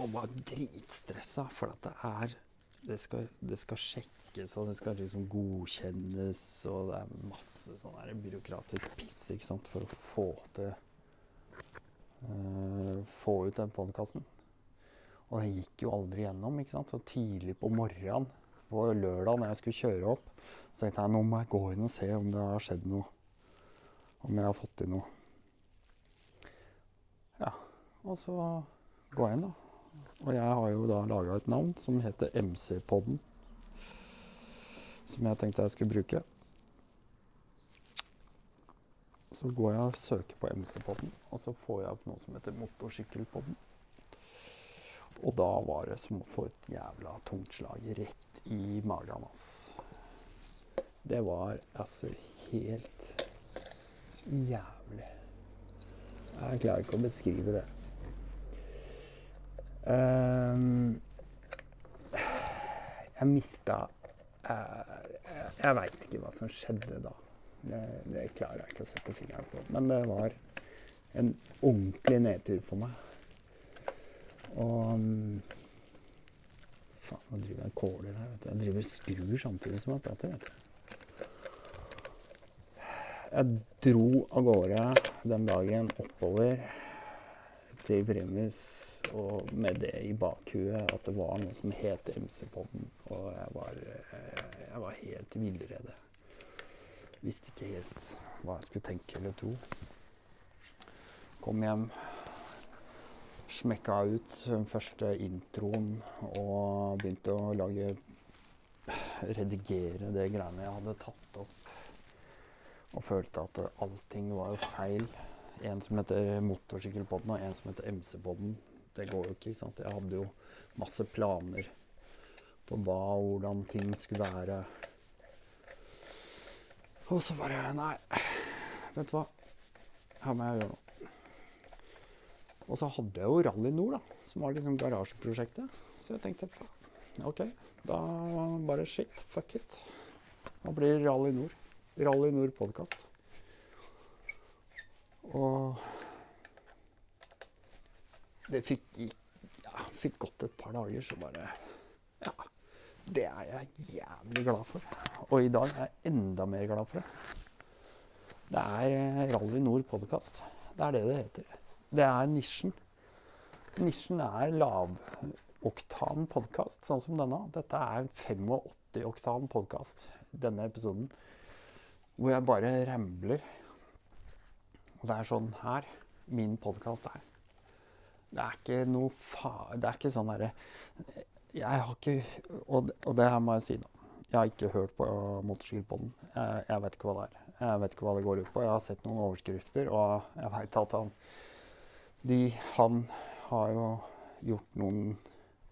Og var dritstressa, for at det er det skal, det skal, sjekkes, og det skal liksom godkjennes, og det er masse sånn byråkratisk piss ikke sant, for å få til uh, Få ut den podkasten. Og det gikk jo aldri gjennom. ikke sant? Så tidlig på morgenen på lørdag når jeg skulle kjøre opp, så tenkte jeg nå må jeg gå inn og se om det har skjedd noe. Om jeg har fått til noe. Ja. Og så går jeg inn, da. Og jeg har jo da laga et navn som heter MC-podden. Som jeg tenkte jeg skulle bruke. Så går jeg og søker på MC-podden, og så får jeg opp noe som heter Motorsykkelpodden. Og da var det som å få et jævla tungt slag rett i magen, hans. Det var altså helt jævlig. Jeg klarer ikke å beskrive det. Um, jeg mista uh, Jeg veit ikke hva som skjedde da. Det, det, klarer jeg ikke å sette fingeren på. Men det var en ordentlig nedtur for meg. Og Faen, nå driver jeg kåler her. vet du. Jeg driver skrur samtidig som jeg prater. vet du. Jeg dro av gårde den dagen oppover til Primus og med det i bakhuet at det var noe som het MC-podden. Og jeg var, jeg var helt villrede. Visste ikke helt hva jeg skulle tenke eller tro. Kom hjem, smekka ut den første introen og begynte å lage Redigere det greiene jeg hadde tatt opp. Og følte at allting var jo feil. En som heter Motorsykkelpodden, og en som heter MC-podden. Det går jo ikke, ikke sant. Jeg hadde jo masse planer på hva og hvordan ting skulle være. Og så bare Nei, vet du hva. Her må jeg gjøre noe. Og så hadde jeg jo Rally Nord, da, som var liksom garasjeprosjektet. Så jeg tenkte OK, da bare shit, fuck it. Da blir Rally Nord. Rally Nord podkast. Og det fikk, ja, fikk gått et par dager, så bare Ja. Det er jeg jævlig glad for. Og i dag er jeg enda mer glad for det. Det er Rally Nord podkast. Det er det det heter. Det er nisjen. Nisjen er lavoktan podkast, sånn som denne. Dette er en 85-oktan podkast, denne episoden. Hvor jeg bare rambler. Og det er sånn her min podkast er. Det er ikke noe fa... Det er ikke sånn derre Jeg har ikke og, og det her må jeg si, nå. Jeg har ikke hørt på Motorsykkelpodden. Jeg, jeg vet ikke hva det er. Jeg vet ikke hva det går ut på. Jeg har sett noen overskrifter, og jeg veit at han de, Han har jo gjort noen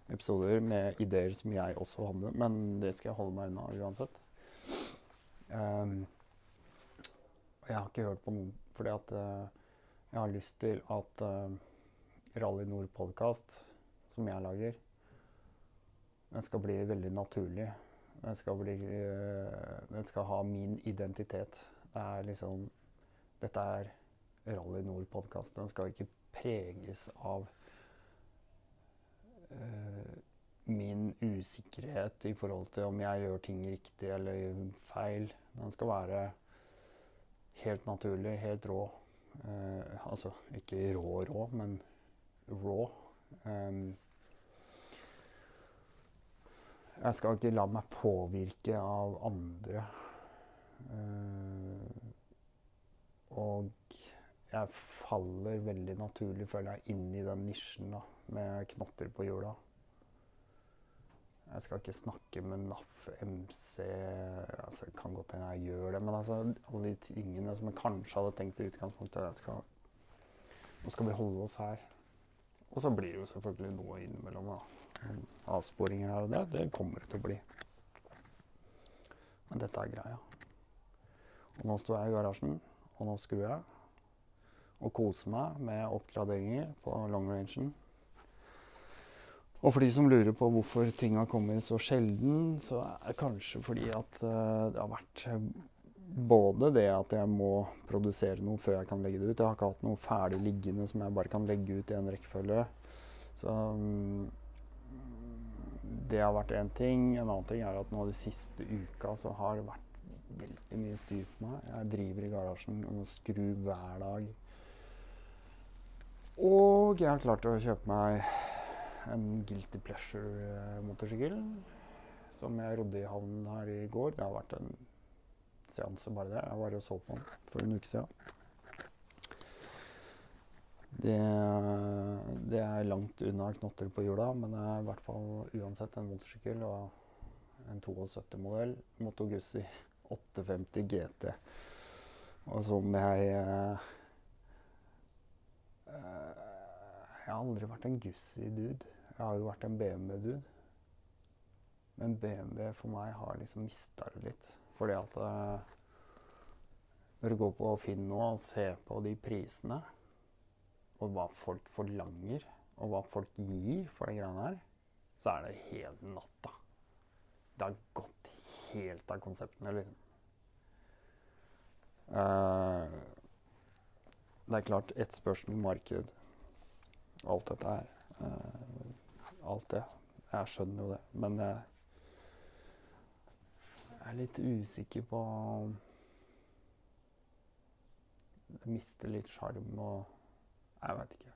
episoder med ideer som jeg også hadde, men det skal jeg holde meg unna uansett. Um, jeg har ikke hørt på noen fordi at uh, jeg har lyst til at uh, Rally Nord podkast, som jeg lager, den skal bli veldig naturlig. Den skal, bli, uh, den skal ha min identitet. Det er liksom Dette er Rally Nord podkast. Den skal ikke preges av uh, min usikkerhet i forhold til om jeg gjør ting riktig eller feil. Den skal være helt naturlig, helt rå. Uh, altså ikke rå rå, men raw. Um, jeg skal ikke la meg påvirke av andre. Uh, og jeg faller veldig naturlig, føler jeg, inn i den nisjen da, med knotter på hjula. Jeg skal ikke snakke med NAF, MC altså, Det kan godt hende jeg gjør det, men altså, alle de tingene som jeg kanskje hadde tenkt i utgangspunktet jeg skal, Nå skal vi holde oss her. Og så blir det jo selvfølgelig noe innimellom. da. Avsporinger her og der. Det kommer det til å bli. Men dette er greia. Og nå står jeg i garasjen, og nå skrur jeg. Og koser meg med oppgraderinger på long-rangen. Og for de som lurer på hvorfor ting har kommet så sjelden, så er det kanskje fordi at uh, det har vært både det at jeg må produsere noe før jeg kan legge det ut. Jeg har ikke hatt noe ferdig liggende som jeg bare kan legge ut i en rekkefølge. Så um, det har vært én ting. En annen ting er at nå de siste uka så har det vært veldig mye styr for meg. Jeg driver i garasjen og skru hver dag. Og jeg har klart å kjøpe meg en Guilty Pleasure-motorsykkel. Som jeg rodde i havnen her i går. Det har vært en seanse, bare det. Jeg var og så på den for en uke siden. Det, det, er langt unna knotter på hjula, men det er i hvert fall uansett en motorsykkel og en 72-modell Moto Guzzi 850 GT. Og som jeg eh, Jeg har aldri vært en Guzzi-dude. Jeg har jo vært en BMW-dude. Men BMW for meg har liksom mista det litt. Fordi at uh, når du går på Finn nå og ser på de prisene, og hva folk forlanger, og hva folk gir for de greiene her, så er det helt natta. Det har gått helt av konseptene, liksom. Uh, det er klart etterspørsel, marked, alt dette her. Uh, alt det. Jeg skjønner jo det. Men jeg, jeg er litt usikker på Det mister litt sjarm og Jeg vet ikke.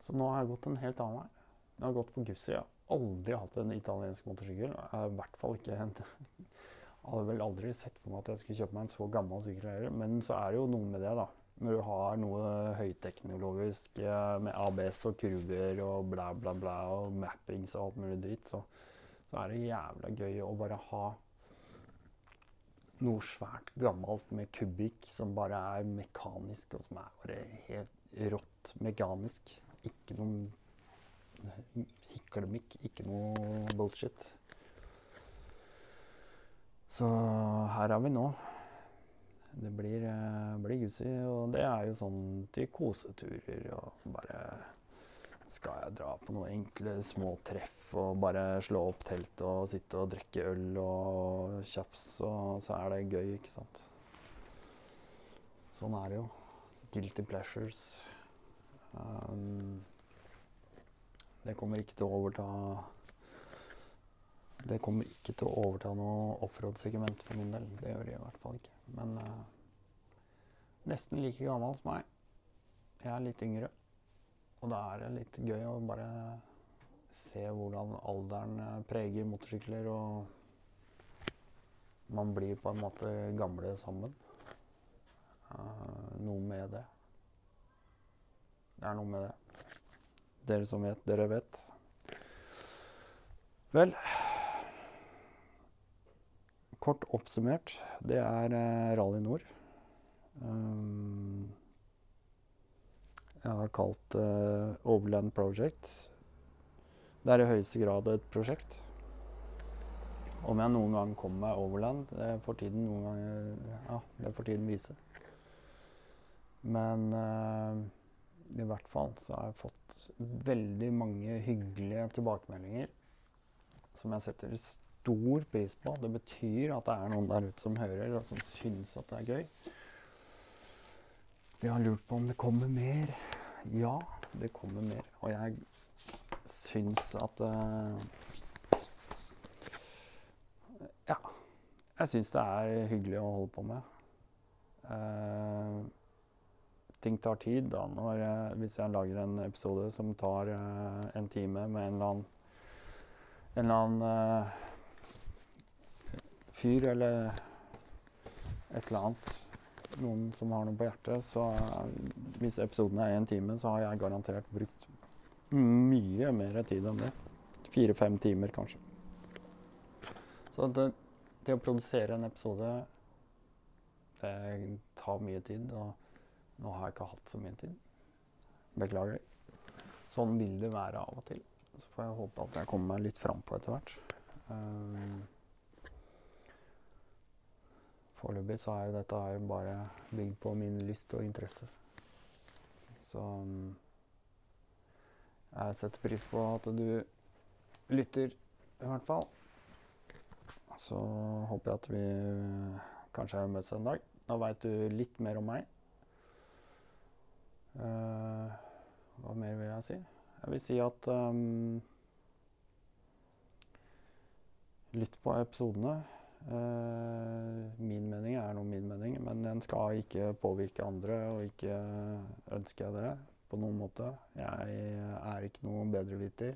Så nå har jeg gått en helt annen vei. Jeg har gått på Gussi. Jeg har aldri hatt en italiensk motorsykkel. Jeg har i hvert fall ikke en Jeg <laughs> hadde vel aldri sett for meg at jeg skulle kjøpe meg en så gammel sykkel heller. Men så er det jo noe med det, da når du har noe høyteknologisk med ABS og kurver og bla, bla, bla og mappings og alt mulig dritt, så, så er det jævla gøy å bare ha noe svært gammelt med kubikk som bare er mekanisk, og som er bare helt rått mekanisk. Ikke noe hiklemikk, ikke noe bullshit. Så her er vi nå. Det blir, uh, blir Guzzi, og det er jo sånn til koseturer og bare Skal jeg dra på noen enkle små treff og bare slå opp teltet og sitte og drikke øl og tjafs, og så er det gøy, ikke sant. Sånn er det jo. Guilty pleasures. Um, det kommer ikke til å overta Det kommer ikke til å overta noe offroad-segment for min del. Det gjør det i hvert fall ikke. Men uh, nesten like gammel som meg. Jeg er litt yngre. Og da er det litt gøy å bare se hvordan alderen eh, preger motorsykler, og man blir på en måte gamle sammen. Uh, noe med det. Det er noe med det. Dere som vet, dere vet. Vel Kort oppsummert, det er uh, Rally Nord. Um, jeg har kalt uh, Overland Project. Det er i høyeste grad et prosjekt. Om jeg noen gang kommer meg overland, det får tiden, noen ganger, ja, det får tiden vise. Men uh, i hvert fall så har jeg fått veldig mange hyggelige tilbakemeldinger som jeg setter stor pris på. Det betyr at det er noen der ute som hører, og som syns at det er gøy. Vi har lurt på om det kommer mer. Ja, det kommer mer. Og jeg syns at uh, Ja. Jeg syns det er hyggelig å holde på med. Uh, ting tar tid. da, når jeg, Hvis jeg lager en episode som tar uh, en time med en eller annen, en eller annen fyr eller et eller annet noen som har noe på hjertet, så hvis episoden er én time, så har jeg garantert brukt mye mer tid enn det. Fire-fem timer, kanskje. Så det, det, å produsere en episode, det tar mye tid. Og nå har jeg ikke hatt så mye tid. Beklager. Sånn vil det være av og til. Så får jeg håpe at jeg kommer meg litt frampå etter hvert. Um, Foreløpig så er jo dette her bare bygd på min lyst og interesse. Så um, jeg setter pris på at du lytter, i hvert fall. Så håper jeg at vi kanskje har møtes en dag. Da veit du litt mer om meg. Uh, hva mer vil jeg si? Jeg vil si at um, Lytt på episodene. Uh, min mening er noe min mening, men den skal ikke påvirke andre, og ikke ønsker jeg det på noen måte. Jeg er ikke noen bedreviter.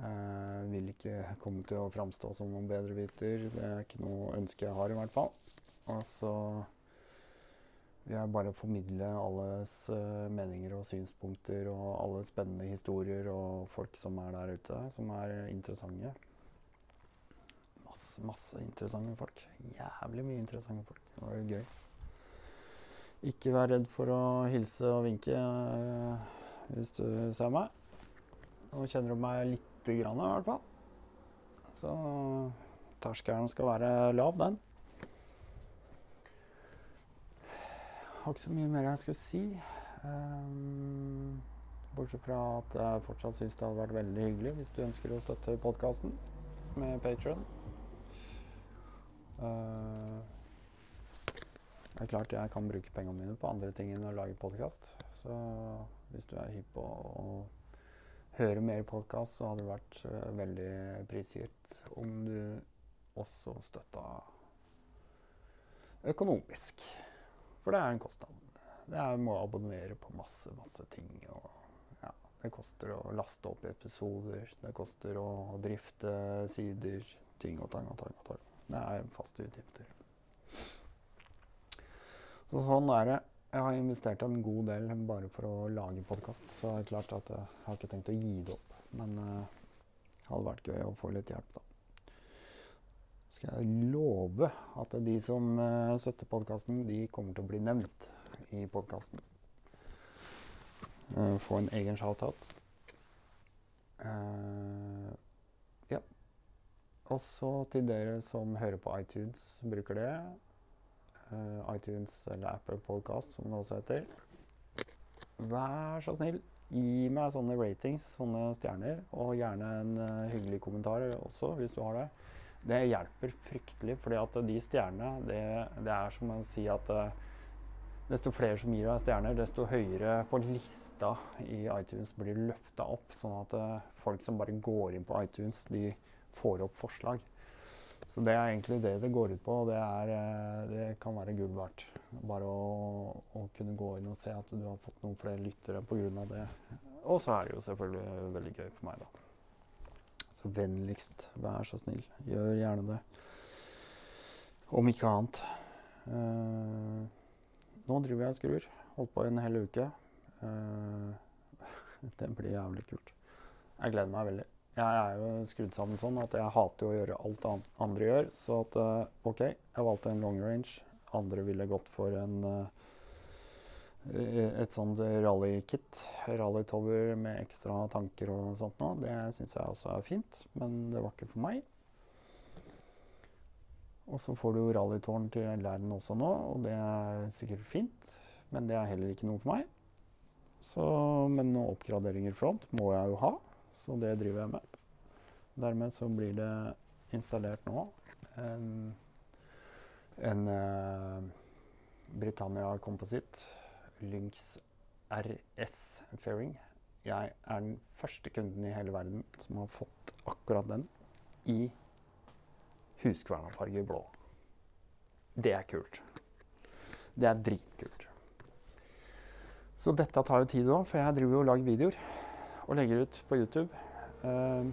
Jeg vil ikke komme til å framstå som noen bedreviter. Det er ikke noe ønske jeg har, i hvert fall. Og så vil jeg bare formidle alles uh, meninger og synspunkter og alle spennende historier og folk som er der ute, som er interessante masse interessante folk. Jævlig mye interessante folk. Det var jo gøy. Ikke vær redd for å hilse og vinke uh, hvis du ser meg. Og kjenner du meg lite grann, i hvert fall. Så terskelen skal være lav, den. Jeg har ikke så mye mer jeg skal si. Um, bortsett fra at jeg fortsatt syns det hadde vært veldig hyggelig hvis du ønsker å støtte podkasten med Patron. Uh, det er klart jeg kan bruke pengene mine på andre ting enn å lage podkast. Så hvis du er hypp på å høre mer podkast, så hadde det vært uh, veldig prisgitt om du også støtta økonomisk. For det er en kostnad. Det er, må abonnere på masse, masse ting. Ja, det koster å laste opp episoder. Det koster å drifte sider. Ting og tang og tang. og tang. Det er faste utgifter. Så sånn er det. Jeg har investert en god del bare for å lage podkast, så det er klart at jeg har ikke tenkt å gi det opp. Men uh, det hadde vært gøy å få litt hjelp, da. Skal jeg love at de som uh, støtter podkasten, de kommer til å bli nevnt i podkasten. Uh, få en egen shout-out. Uh, også til dere som hører på iTunes, bruker det. Uh, iTunes eller Apple Podcast, som det også heter. Vær så snill, gi meg sånne ratings, sånne stjerner, og gjerne en uh, hyggelig kommentar også, hvis du har det. Det hjelper fryktelig, fordi at de stjernene, det, det, er som å si at uh, desto flere som gir deg stjerner, desto høyere på lista i iTunes blir løfta opp. Sånn at folk som bare går inn på iTunes, de får opp forslag. Så det er egentlig det det går ut på, og det, er, eh, det kan være gull verdt. Bare å, å, kunne gå inn og se at du har fått noen flere lyttere pga. det. Og så er det jo selvfølgelig veldig gøy for meg, da. Så vennligst, vær så snill, gjør gjerne det. Om ikke annet. Uh, nå driver jeg og skrur. Holdt på en hel uke. Uh, <laughs> det blir jævlig kult. Jeg gleder meg veldig. Jeg er jo skrudd sammen sånn at jeg hater jo å gjøre alt andre gjør. Så at uh, OK, jeg valgte en long range. Andre ville gått for en et sånt rallykit. Rallytower med ekstra tanker og sånt noe. Det syns jeg også er fint, men det var ikke for meg. Og så får du jo rallytårn til Læren også nå, og det er sikkert fint. Men det er heller ikke noe for meg. Så, men noen oppgraderinger front må jeg jo ha, så det driver jeg med. Dermed så blir det installert nå en, en uh, Britannia Composite Lynx RS Fairing. Jeg er den første kunden i hele verden som har fått akkurat den i huskvernafarge blå. Det er kult. Det er dritkult. Så dette tar jo tid òg, for jeg driver jo og lager videoer og legger ut på YouTube. Uh,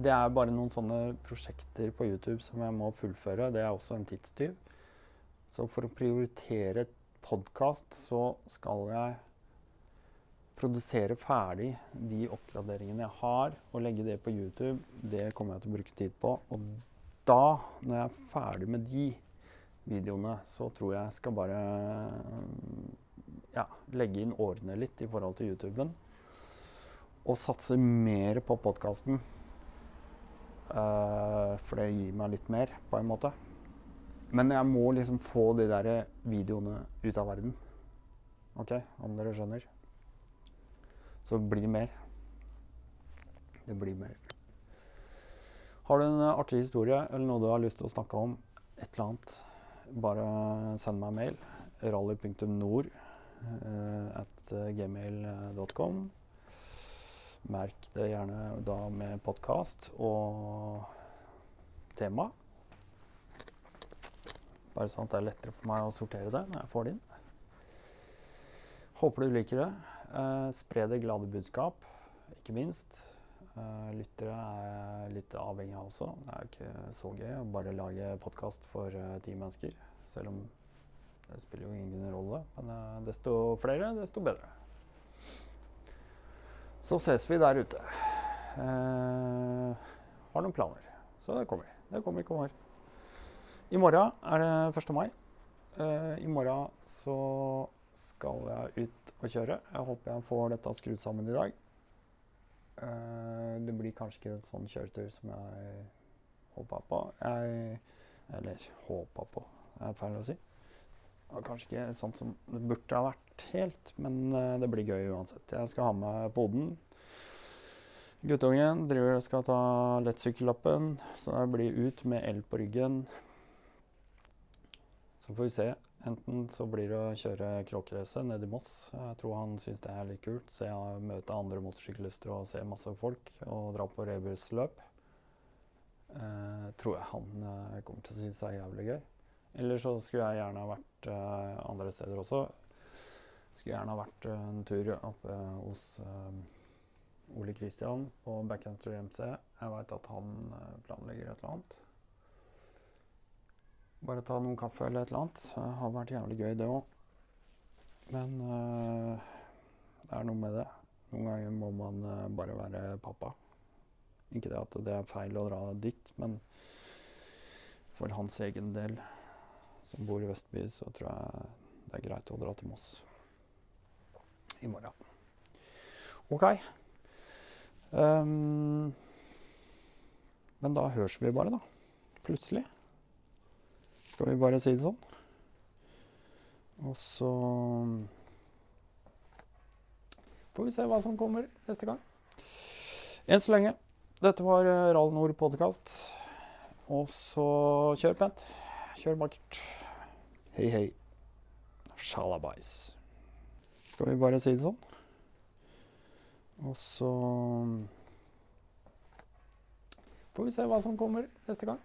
det er bare noen sånne prosjekter på YouTube som jeg må fullføre. Det er også en tidstyv. Så for å prioritere podkast, så skal jeg produsere ferdig de oppgraderingene jeg har, og legge det på YouTube. Det kommer jeg til å bruke tid på. Og da, når jeg er ferdig med de videoene, så tror jeg jeg skal bare ja, legge inn årene litt i forhold til YouTuben. Og satse mer på podkasten. Uh, eh, for det gir meg litt mer, på en måte. Men jeg må liksom få de der videoene ut av verden. OK, om dere skjønner. Så det mer. Det blir mer. Har du en artig historie eller noe du har lyst til å snakke om, et eller annet, bare send meg en mail. rally.nord uh, at gmail.com. Merk det gjerne da med podkast og tema. Bare sånn at det er lettere for meg å sortere det når jeg får det inn. Håper du liker det. Eh, spre det glade budskap, ikke minst. Eh, lyttere er litt avhengig av også. Det er jo ikke så gøy å bare lage podkast for uh, ti mennesker. Selv om det spiller jo ingen rolle. Men desto flere, desto bedre. Så ses vi der ute. har noen planer. Så det kommer. Det kommer, kommer. I morgen er det 1. mai. I morgen så skal jeg ut og kjøre. Jeg håper jeg får dette skrudd sammen i dag. Uh, det blir kanskje ikke en sånn kjøretur som jeg håpa på. Jeg Eller håpa på, det er feil å si. Det kanskje ikke sånn som det burde ha vært helt, men uh, det blir gøy uansett. Jeg skal ha med poden. Guttungen driver og skal ta lettsykkellappen, så jeg blir ut med el på ryggen. Så får vi se Enten så blir det å kjøre kråkerace ned i Moss. Jeg tror han syns det er litt kult. Se møte andre motorsyklister og se masse folk og dra på rebusløp. Eh, tror jeg han eh, kommer til å synes det er jævlig gøy. Eller så skulle jeg gjerne ha vært uh, andre steder også. Skulle gjerne ha vært uh, en tur oppe hos eh, Ole Kristian på Backcountry MC. Jeg veit at han planlegger et eller annet. Bare ta noen kaffe eller et eller annet. Det har vært jævlig gøy, det òg. Men det er noe med det. Noen ganger må man bare være pappa. Ikke det at det er feil å dra dit, men for hans egen del, som bor i Vestby, så tror jeg det er greit å dra til Moss i morgen. OK. Um, men da høres vi bare, da. Plutselig. Skal vi bare si det sånn. Og så får vi se hva som kommer neste gang. Enn så lenge. Dette var eh, Rall Nord podkast. Og så kjør pent. Kjør vakkert. Hei, hei. sjalabais. Skal vi bare si det sånn? Og så får vi se hva som kommer neste gang.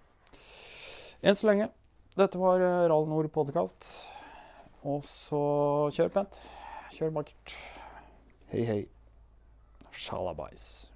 Enn så lenge. Dette var eh, Rall Nord podkast. Og så kjør pent. Kjør vakkert. Hei, hei. Sjalabais.